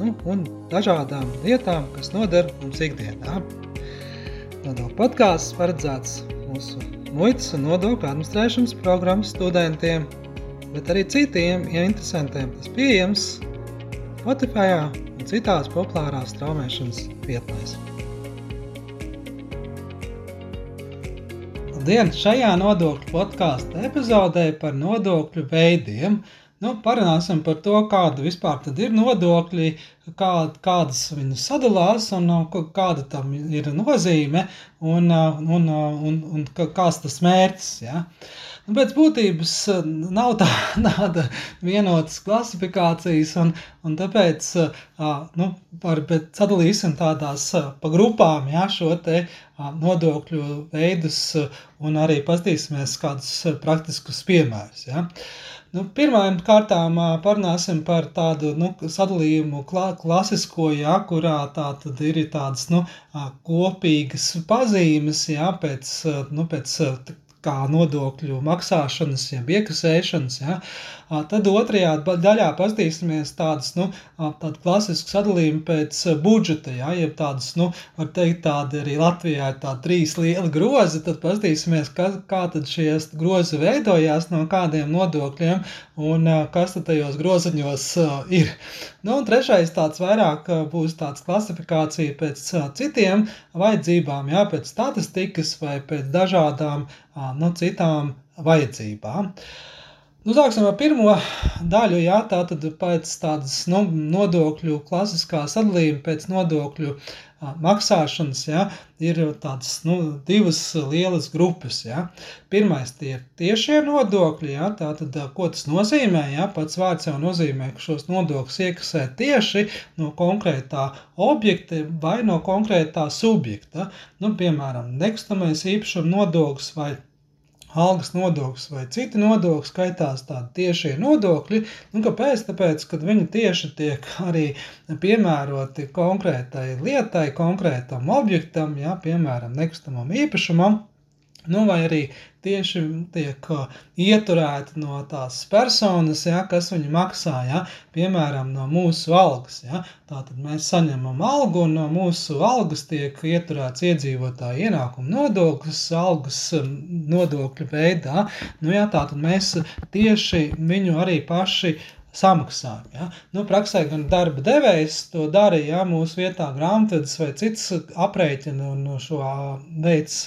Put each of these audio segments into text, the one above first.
nu, un dažādām lietām, kas noder mums ikdienā. Nodokļu podkāsts paredzēts mūsu muitas un nodokļu administrēšanas programmas studentiem, bet arī citiem ja interesantiem. Tas pieejams Spotify un citās populārās straumēšanas vietnēs. Labdien! Šajā nodokļu podkāstu epizodē par nodokļu veidiem – Nu, parunāsim par to, kāda vispār ir nodokļi, kā, kādas viņas sadalās un kāda tam ir nozīme un, un, un, un kāds tas mērķis. Ja? Nu, pēc būtības nav tā, tāda vienotas klasifikācijas, un, un tāpēc nu, par, sadalīsim tādās pa grupām ja, šo te nodokļu veidus un arī paskatīsimies kādus praktiskus piemērus. Ja. Nu, Pirmām kārtām parunāsim par tādu nu, sadalījumu kla, klasisko, jā, kurā tā tad ir tādas nu, kopīgas pazīmes, jā, pēc, nu, pēc kā nodokļu maksāšanas, jeb iekasēšanas. Ja. Tad otrajā daļā paskatīsimies tādas, nu, tādu klasisku sadalījumu pēc budžeta, ja, jeb tādas, nu, var teikt, tādi arī Latvijā ir tādi trīs lieli grozi, tad paskatīsimies, kā, kā tad šie grozi veidojās, no kādiem nodokļiem un kas tad tajos groziņos ir. Nu, un trešais tāds vairāk būs tāds klasifikācija pēc citiem vajadzībām, ja, pēc statistikas vai pēc dažādām nu, citām vajadzībām. Nu, sāksim ar pirmo daļu. Jā, tā tad pēc tādas nu, nodokļu klasiskā sadalījuma, pēc nodokļu a, maksāšanas, jā, ir tādas nu, divas lielas grupas. Jā. Pirmais tie ir tiešie nodokļi, jā, tā tad, ko tas nozīmē? Jā, pats vārds jau nozīmē, ka šos nodokļus iekasē tieši no konkrētā objekta vai no konkrētā subjekta. Nu, piemēram, nekustamais īpašuma nodoklis vai algas nodoklis vai citi nodokļi skaitās tādi tiešie nodokļi. Nu, kāpēc? Tāpēc, ka viņi tieši tiek arī piemēroti konkrētai lietai, konkrētam objektam, ja, piemēram, nekustamam īpašumam. Nu, vai arī tieši tiek ieturēti no tās personas, ja, kas viņu maksā, ja, piemēram, no mūsu algas. Ja. Tātad mēs saņemam algu, un no mūsu algas tiek ieturēts iedzīvotāja ienākuma nodoklis, algas nodokļu veidā. Nu, ja, tātad mēs tieši viņu arī paši samaksājam. Ja? Nu, praksē gan darba devējs to darīja, ja mūsu vietā grāmatvedis vai cits aprēķina un šo veids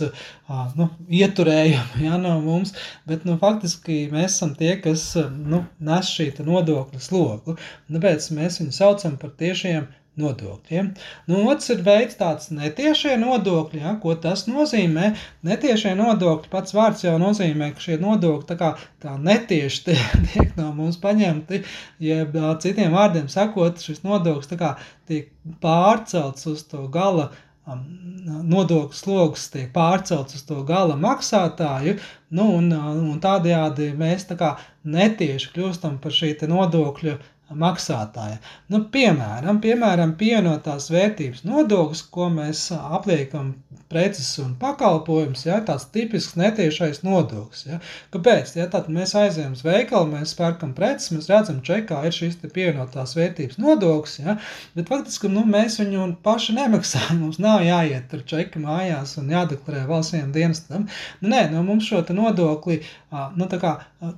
nu, ieturējumu ja, no mums, bet nu, faktiski mēs esam tie, kas nu, nes šī nodokļu slogu. Tāpēc mēs viņu saucam par tiešiem nodokļiem. Nu, otrs ir veids tāds netiešie nodokļi, ja, ko tas nozīmē. Netiešie nodokļi, pats vārds jau nozīmē, ka šie nodokļi tā kā tā netieši tiek, tiek no mums paņemti, jeb citiem vārdiem sakot, šis nodoklis tā kā tiek pārcelts uz to gala nodokļu sloks tiek pārcelts uz to gala maksātāju, nu, un, un tādējādi mēs tā kā netieši kļūstam par šī nodokļu maksātāja. Nu, piemēram, piemēram, pievienotās vērtības nodoklis, ko mēs apliekam preces un pakalpojumus, ja, tāds tipisks netiešais nodoklis. Ja. Kāpēc? Ja, tad mēs aizējām uz veikalu, mēs pērkam preces, mēs redzam, čekā ir šis pievienotās vērtības nodoklis, ja, bet faktiski nu, mēs viņu paši nemaksājam. Mums nav jāiet ar čeku mājās un jādeklarē valstsiem dienestam. Nu, nē, no mums šo nodokli nu, kā,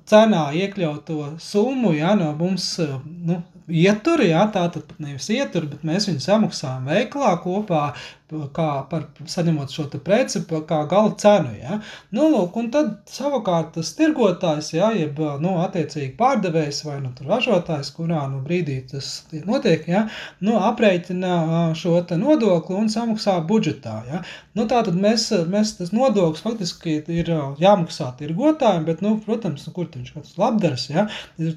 cenā iekļauto summu ja, no mums nu, ietur, jā, tā tad pat nevis ietur, bet mēs viņu samaksājam veiklā kopā kā par saņemot šo preci, kā gala cenu. Ja? Nu, lūk, un tad savukārt tas tirgotājs, ja, jeb nu, attiecīgi pārdevējs vai nu, ražotājs, kurā nu, brīdī tas notiek, ja, nu, aprēķina šo nodokli un samaksā budžetā. Ja? Nu, Tātad mēs, mēs tas nodoklis faktiski ir jāmaksā tirgotājiem, bet, nu, protams, nu, kur viņš kāds labdars, ja?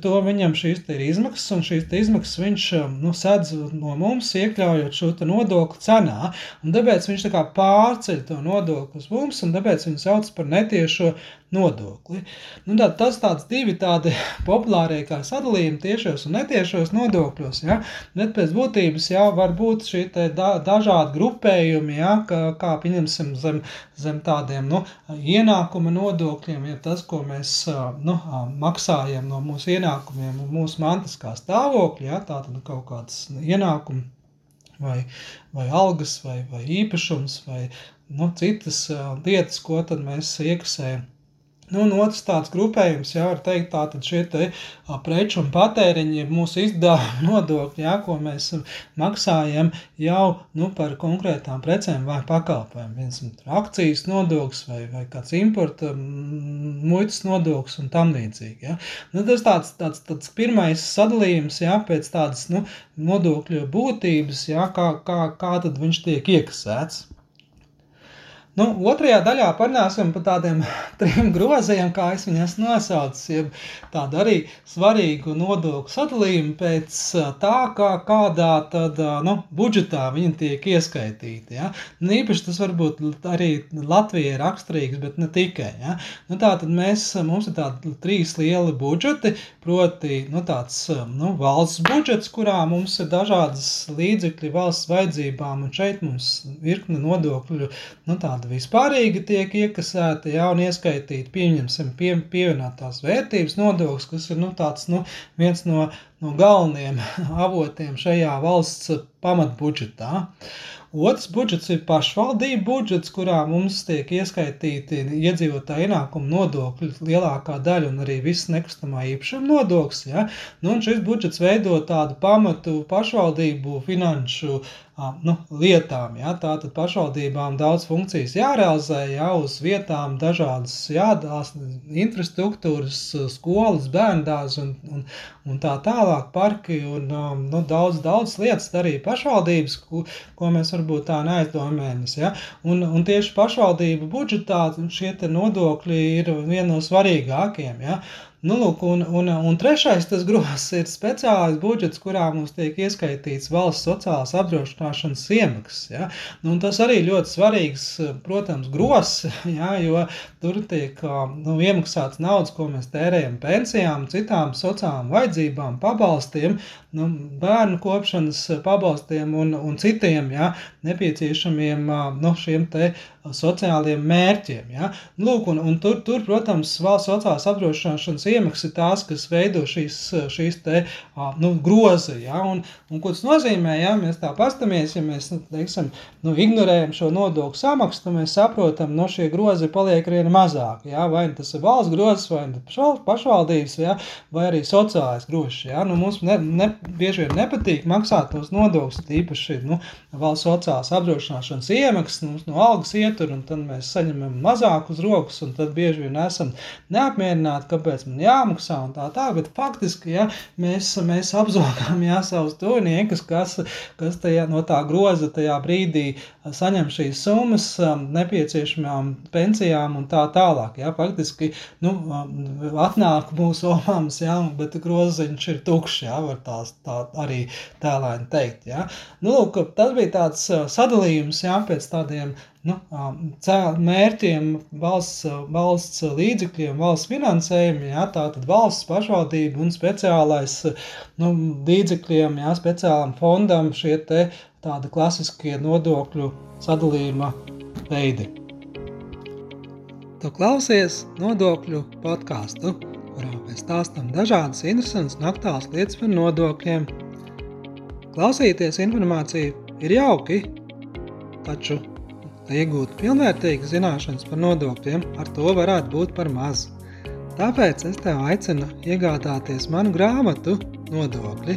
To viņam šīs ir izmaksas un šīs izmaksas viņš nu, sedz no mums, iekļaujot šo nodokli cenā. Tāpēc viņš tā pārceļ to nodokli uz mums, un tāpēc viņu sauc par netiešo nodokli. Nu, tā, tas tāds divi tādi populārākie sadalījumi tiešos un netiešos nodokļos. Ja? Bet pēc būtības jā, var būt šie da, dažādi grupējumi, ja? kā, kā pieņemsim zem, zem tādiem nu, ienākuma nodokļiem, ja tas, ko mēs nu, maksājam no mūsu ienākumiem un mūsu mantiskā stāvokļa, ja? tātad kaut kāds ienākums vai, vai algas, vai, vai īpašums, vai nu, citas lietas, ko mēs iekasējam Nu, un otrs tāds grupējums, jā, var teikt, tātad šie te preču un patēriņi ir mūsu izdevuma nodokļi, jā, ko mēs maksājam jau, nu, par konkrētām precēm vai pakalpojumiem. Viens ir akcijas nodoklis vai, vai kāds importa muitas nodoklis un tam līdzīgi, jā. Nu, tas tāds, tāds, tāds pirmais sadalījums, jā, pēc tādas, nu, nodokļu būtības, jā, kā, kā, kā tad viņš tiek iekasēts. Nu, otrajā daļā parunāsim par tādiem trim groziem, kā es viņas nosaucu, jeb tādu arī svarīgu nodokļu sadalījumu pēc tā, kā kādā tad, nu, budžetā viņi tiek ieskaitīti. Ja? Nu, īpaši tas varbūt arī Latvijai raksturīgs, bet ne tikai. Ja? Nu, tā tad mēs, mums ir tādi trīs lieli budžeti, proti, nu, tāds nu, valsts budžets, kurā mums ir dažādas līdzekļi valsts vajadzībām, un šeit mums virkne nodokļu, nu, tāda tāda vispārīga tiek iekasēta, ja, un ieskaitīta, pieņemsim, pie, pievienotās vērtības nodoklis, kas ir, nu, tāds, nu, viens no, no galvenajiem avotiem šajā valsts pamatbudžetā. Otrs budžets ir pašvaldību budžets, kurā mums tiek ieskaitīti iedzīvotāju ienākumu nodokļi lielākā daļa un arī viss nekustamā īpašuma nodoklis. Ja? Nu, šis budžets veido tādu pamatu pašvaldību finanšu nu, lietām. Ja? Tātad pašvaldībām daudz funkcijas jārealizē, ja uz vietām dažādas jādās, infrastruktūras, skolas, bērndārs un, un, un tā tālāk, parki un nu, daudz, daudz lietas darīja pašvaldības, ko, ko mēs varbūt tā neaizdomājamies. Ja? Un, un tieši pašvaldību budžetā šie nodokļi ir viena no svarīgākajiem. Ja? Nu, lūk, un, un, un trešais tas grozs ir speciālais budžets, kurā mums tiek ieskaitīts valsts sociālās apdrošināšanas iemaksas. Ja? Nu, tas arī ļoti svarīgs, protams, grozs, ja? jo tur tiek nu, iemaksāts naudas, ko mēs tērējam pensijām, citām sociālām vajadzībām, pabalstiem, nu, bērnu kopšanas pabalstiem un, un citiem ja? nepieciešamiem nu, šiem te sociāliem mērķiem. Ja? Lūk, un, un tur, tur, protams, valsts sociālās apdrošināšanas iemaksas ir tās, kas veido šīs, šīs te, nu, grozi. Ja? Un, un ko tas nozīmē, ja mēs tā pastamies, ja mēs, nu, teiksim, nu, ignorējam šo nodokļu samaksu, tad mēs saprotam, no šie grozi paliek arī mazāk. Ja? Vai nu tas ir valsts grozs, vai nu pašvaldības, ja? vai arī sociālais grozs. Ja? Nu, mums ne, ne, bieži vien nepatīk maksāt tos nodokļus, tīpaši nu, valsts sociālās apdrošināšanas iemaksas, mums no algas iet ietur, un tad mēs saņemam mazāk uz rokas, un tad bieži vien esam neapmierināti, kāpēc man jāmaksā un tā tā, bet faktiski, ja mēs, mēs apzogām jā, savus tuviniekus, kas, kas tajā, no tā groza tajā brīdī saņem šīs summas um, nepieciešamām pensijām un tā tālāk, ja, faktiski, nu, atnāk mūsu omams, ja, bet groziņš ir tukšs, ja, var tās tā arī tēlēni teikt, ja. Nu, lūk, tas bija tāds sadalījums, ja, pēc tādiem nu, mērķiem, valsts, valsts līdzekļiem, valsts finansējumiem, jā, tātad valsts pašvaldība un speciālais nu, līdzekļiem, jā, speciālam fondam šie te tādi klasiskie nodokļu sadalījuma veidi. Tu klausies nodokļu podkāstu, kurā mēs stāstām dažādas interesantas un aktuālas lietas par nodokļiem. Klausīties informāciju ir jauki, taču Lai iegūtu pilnvērtīgas zināšanas par nodokļiem, ar to varētu būt par maz. Tāpēc es tev aicinu iegādāties manu grāmatu Nodokļi.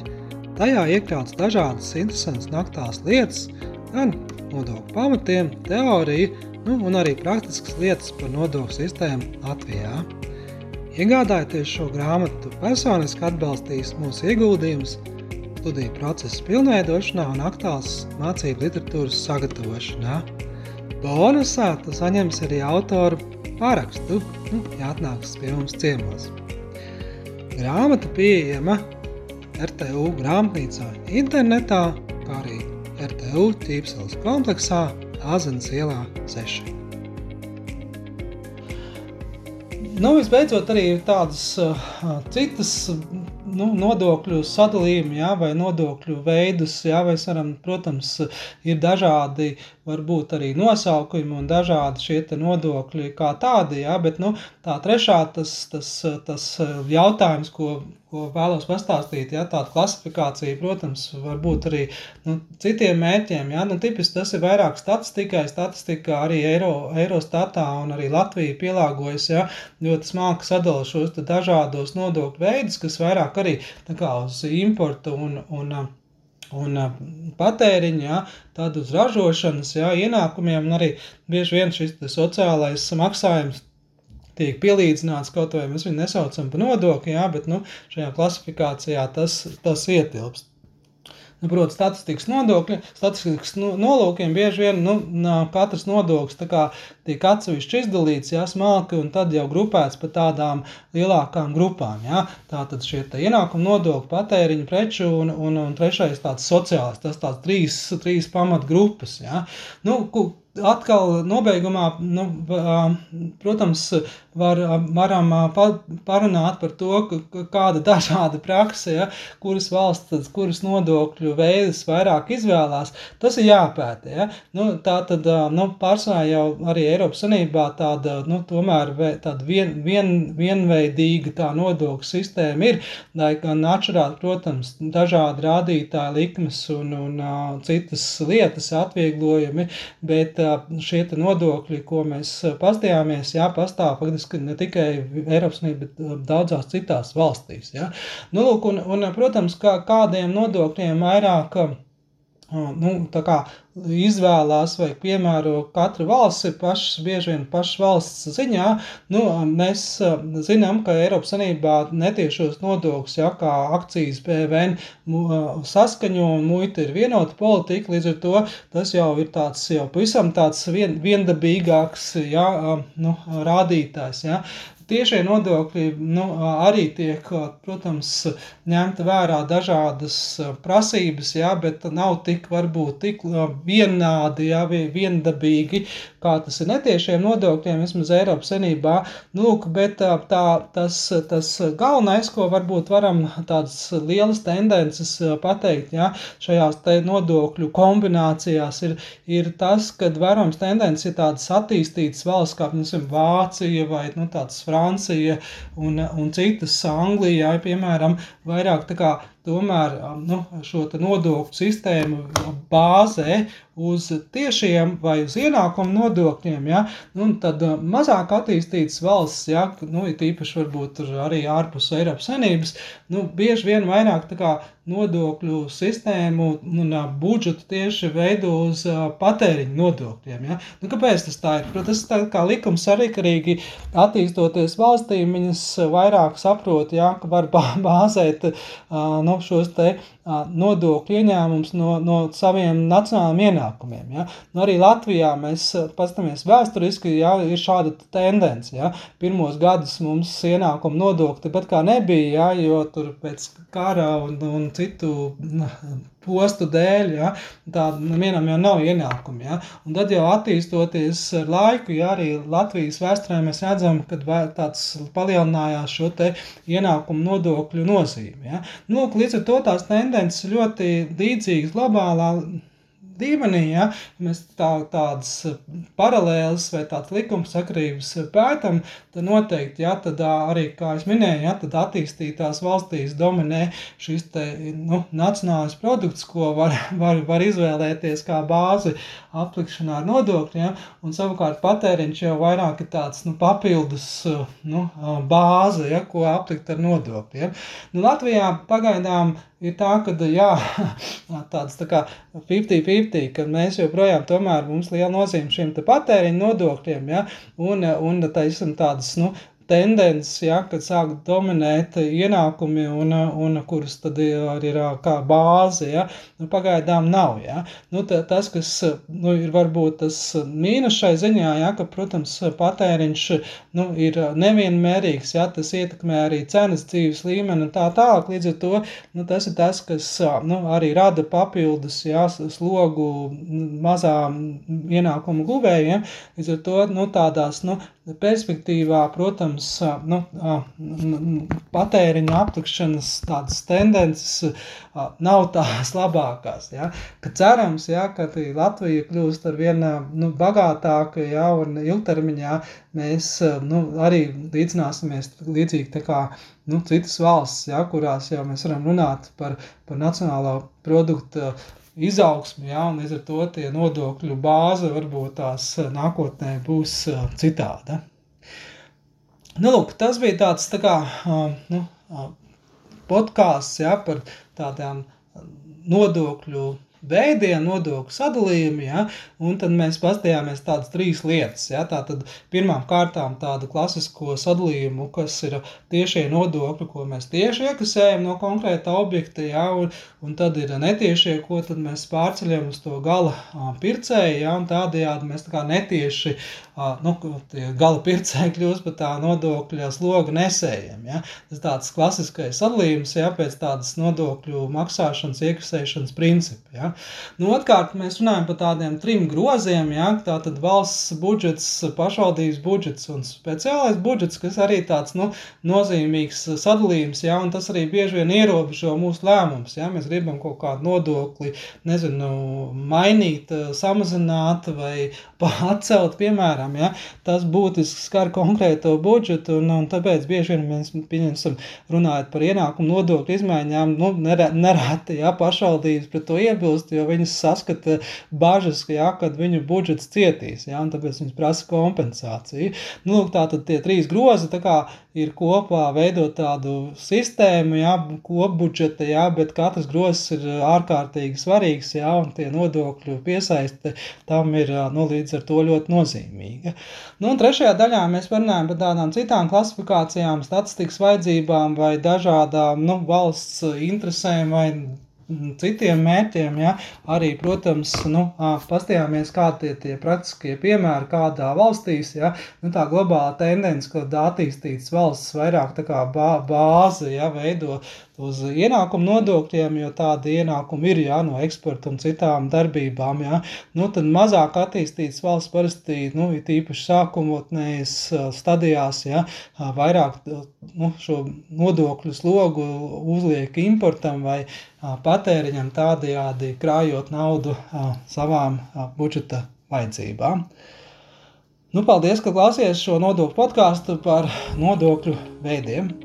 Tajā iekļauts dažādas interesantas naktās lietas, gan nodokļu pamatiem, teoriju, nu, un arī praktiskas lietas par nodokļu sistēmu Latvijā. Iegādājoties šo grāmatu, personiski atbalstīs mūsu ieguldījumus studiju procesa pilnveidošanā un aktuāls mācību literatūras sagatavošanā. Bonusā tu saņemsi arī autoru parakstu, nu, ja atnāks pie mums ciemos. Grāmata pieejama RTU grāmatnīcā internetā, kā arī RTU ķīpseles kompleksā Āzenes ielā 6. Nu, visbeidzot, arī ir tādas uh, citas nu, nodokļu sadalījumu, jā, vai nodokļu veidus, jā, vai varam, protams, ir dažādi, varbūt arī nosaukumi un dažādi šie nodokļi kā tādi, jā, bet, nu, tā trešā, tas, tas, tas jautājums, ko, ko vēlos pastāstīt, jā, tāda klasifikācija, protams, var būt arī, nu, citiem mērķiem, jā, nu, tipiski tas ir vairāk statistikai, statistika arī Eiro, Eurostatā un arī Latvija pielāgojas, jā, ļoti smāki sadala šos dažādos nodokļu veidus, kas vairāk arī kā, uz importu un, un, un patēriņu, ja, tad uz ražošanas ja, ienākumiem, un arī bieži vien šis sociālais maksājums tiek pielīdzināts kaut vai mēs viņu nesaucam par nodokli, ja, bet nu, šajā klasifikācijā tas, tas ietilpst. Nu, Protams, statistikas nodokļi, statistikas nolūkiem bieži vien nu, katrs nodoklis tiek atsevišķi izdalīts, jā, smalki, un tad jau grupēts pa tādām lielākām grupām. Jā. Tātad šie ienākuma nodokļi, patēriņa preču un, un, un trešais tāds sociāls, tas tāds trīs, trīs pamatgrupas. Jā. Nu, atkal nobeigumā, nu, protams, var, varam parunāt par to, kāda dažāda praksa, ja, kuras valsts, kuras nodokļu veidus vairāk izvēlās, tas ir jāpēta. Ja. Nu, tā tad, nu, pārsvarā jau arī Eiropas Sanībā tāda, nu, tomēr tāda vien, vien, vienveidīga tā nodokļu sistēma ir, lai gan atšķirāt, protams, dažādi rādītāji likmes un, un uh, citas lietas atvieglojumi, bet šie nodokļi, ko mēs pastījāmies, jā, pastāv faktiski ne tikai Eiropas Unībā, bet daudzās citās valstīs. Jā. Nu, lūk, un, un, protams, kā, kādiem nodokļiem vairāk nu, izvēlās vai piemēro katra valsts, ir pašas, bieži vien pašas valsts ziņā. Nu, mēs zinām, ka Eiropas Sanībā netiešos nodokļus, ja kā akcijas PVN saskaņo un muita ir vienota politika, līdz ar to tas jau ir tāds jau pavisam tāds vien, viendabīgāks ja, nu, rādītājs. Ja. Tiešie nodokļi nu, arī tiek, protams, ņemta vērā dažādas prasības, jā, bet nav tik varbūt tik vienādi, jā, viendabīgi, kā tas ir netiešiem nodokļiem, vismaz Eiropas senībā. Nu, bet tā, tas, tas galvenais, ko varbūt varam tādas lielas tendences pateikt, jā, šajās te nodokļu kombinācijās ir, ir tas, ka vērojams tendences ir tādas attīstītas valsts, kā, piemēram, Vācija vai, nu, Francija, Francija un, un citas Anglijā, piemēram, vairāk tā kā tomēr nu, šo nodokļu sistēmu bāzē uz tiešiem vai uz ienākumu nodokļiem, ja, nu, tad mazāk attīstītas valsts, ja, nu, ir tīpaši varbūt arī ārpus Eiropas Savienības, nu, bieži vien vairāk tā kā nodokļu sistēmu un budžetu tieši veido uz patēriņu nodokļiem. Ja? Nu, kāpēc tas tā ir? Tas tā kā likums arī karīgi attīstoties valstīm, viņas vairāk saprot, ja, ka var bāzēt nu, no šos te nodokļu ieņēmumus no, no saviem nacionālajiem ienākumiem. Ja? Nu, arī Latvijā mēs paskatāmies vēsturiski, ja, ir šāda tendence. Ja? Pirmos gadus mums ienākumu nodokļi pat kā nebija, ja, jo tur pēc kara un, un citu postu dēļ, ja, tāda nevienam jau nav ienākumi. Ja, un tad jau attīstoties ar laiku, ja arī Latvijas vēsturē mēs redzam, ka tāds palielinājās šo te ienākumu nodokļu nozīmi. Ja. Nu, līdz ar to tās tendences ļoti līdzīgas globālā līmenī, ja? Mēs tā, tādas paralēlas vai tādas likumsakrības pētam, tad noteikti, ja? Tad arī, kā es minēju, ja? Tad attīstītās valstīs dominē šis te, nu, nacionālais produkts, ko var, var, var izvēlēties kā bāzi aplikšanā ar nodokļiem, un savukārt patēriņš jau vairāk ir tāds, nu, papildus, nu, bāze, ja, ko aplikt ar nodokļiem. Nu, Latvijā pagaidām ir tā, ka jā, tāds tā kā 50-50, ka mēs joprojām tomēr mums liela nozīme šiem patēriņu nodokļiem, ja, un, un tā esam tādas, nu, tendences, ja, kad sāk dominēt ienākumi, un, un kurus tad arī ir kā bāze. Ja. Nu, pagaidām nav. Ja. Nu, tā, tas, kas nu, ir varbūt tas mīnus šai ziņā, ja, ka, protams, patēriņš nu, ir nevienmērīgs, ja, tas ietekmē arī cenas dzīves līmeni un tā tālāk. Līdz ar to nu, tas ir tas, kas nu, arī rada papildus ja, slogu mazām ienākumu guvējiem. Līdz ar to nu, tādās nu, perspektīvā, protams, nu, patēriņa aplikšanas tādas tendences nav tās labākās. Ja? Ka cerams, ja, ka Latvija kļūst ar vien nu, bagātāka ja, un ilgtermiņā mēs nu, arī līdzināsimies līdzīgi tā kā nu, citas valsts, ja, kurās jau mēs varam runāt par, par nacionālā produkta izaugsmi, ja, un līdz ar to tie nodokļu bāze varbūt tās nākotnē būs citāda. Nu, lūk, tas bija tāds tā kā nu, podkāsts ja, par tādām nodokļu veidiem, nodokļu sadalījumi, ja, un tad mēs paskatījāmies tādas trīs lietas. Ja, tātad pirmām kārtām tādu klasisko sadalījumu, kas ir tiešie nodokļi, ko mēs tieši iekasējam no konkrēta objekta, ja, un, un tad ir netiešie, ko tad mēs pārceļam uz to gala pircēju, ja, un tādējādi mēs tā kā netieši nu, gala pircēji kļūst par tā nodokļa sloga nesējiem. Ja? Tas tāds klasiskais sadalījums ja, pēc tādas nodokļu maksāšanas, iekasēšanas principa. Ja? Nu, Otkārt, mēs runājam par tādiem trim groziem, ja? tā tad valsts budžets, pašvaldības budžets un speciālais budžets, kas arī tāds nu, nozīmīgs sadalījums, ja? un tas arī bieži vien ierobežo mūsu lēmumus. Ja? Mēs gribam kaut kādu nodokli, nezinu, mainīt, samazināt vai atcelt, piemēram, ja, tas būtiski skar konkrēto budžetu, un, un tāpēc bieži vien mēs pieņemsim runājot par ienākumu nodokļu izmaiņām, nu, nereti, ja, pašvaldības pret to iebilst, jo viņas saskata bažas, ja, kad viņu budžets cietīs, ja, un tāpēc viņas prasa kompensāciju. Nu, lūk, tā tad tie trīs grozi, tā kā ir kopā veidot tādu sistēmu, ja, kopbudžeta, ja, bet katrs grozs ir ārkārtīgi svarīgs, ja, un tie nodokļu piesaiste tam ir, nu, līdz ar to ļoti nozīmīgi svarīga. Nu, un trešajā daļā mēs runājam par tādām citām klasifikācijām, statistikas vajadzībām vai dažādām nu, valsts interesēm vai citiem mērķiem. Ja? Arī, protams, nu, pastījāmies, kādi tie, tie praktiskie piemēri kādā valstīs. Ja? Nu, tā globāla tendence, kad attīstītas valsts vairāk kā bāze ja? veido uz ienākumu nodokļiem, jo tādi ienākumi ir jā, no eksporta un citām darbībām. Jā. Nu, tad mazāk attīstītas valsts parasti, nu, it īpaši sākumotnējas stadijās, jā, vairāk nu, šo nodokļu slogu uzliek importam vai patēriņam tādējādi krājot naudu savām budžeta vajadzībām. Nu, paldies, ka klausījāties šo nodokļu podkāstu par nodokļu veidiem.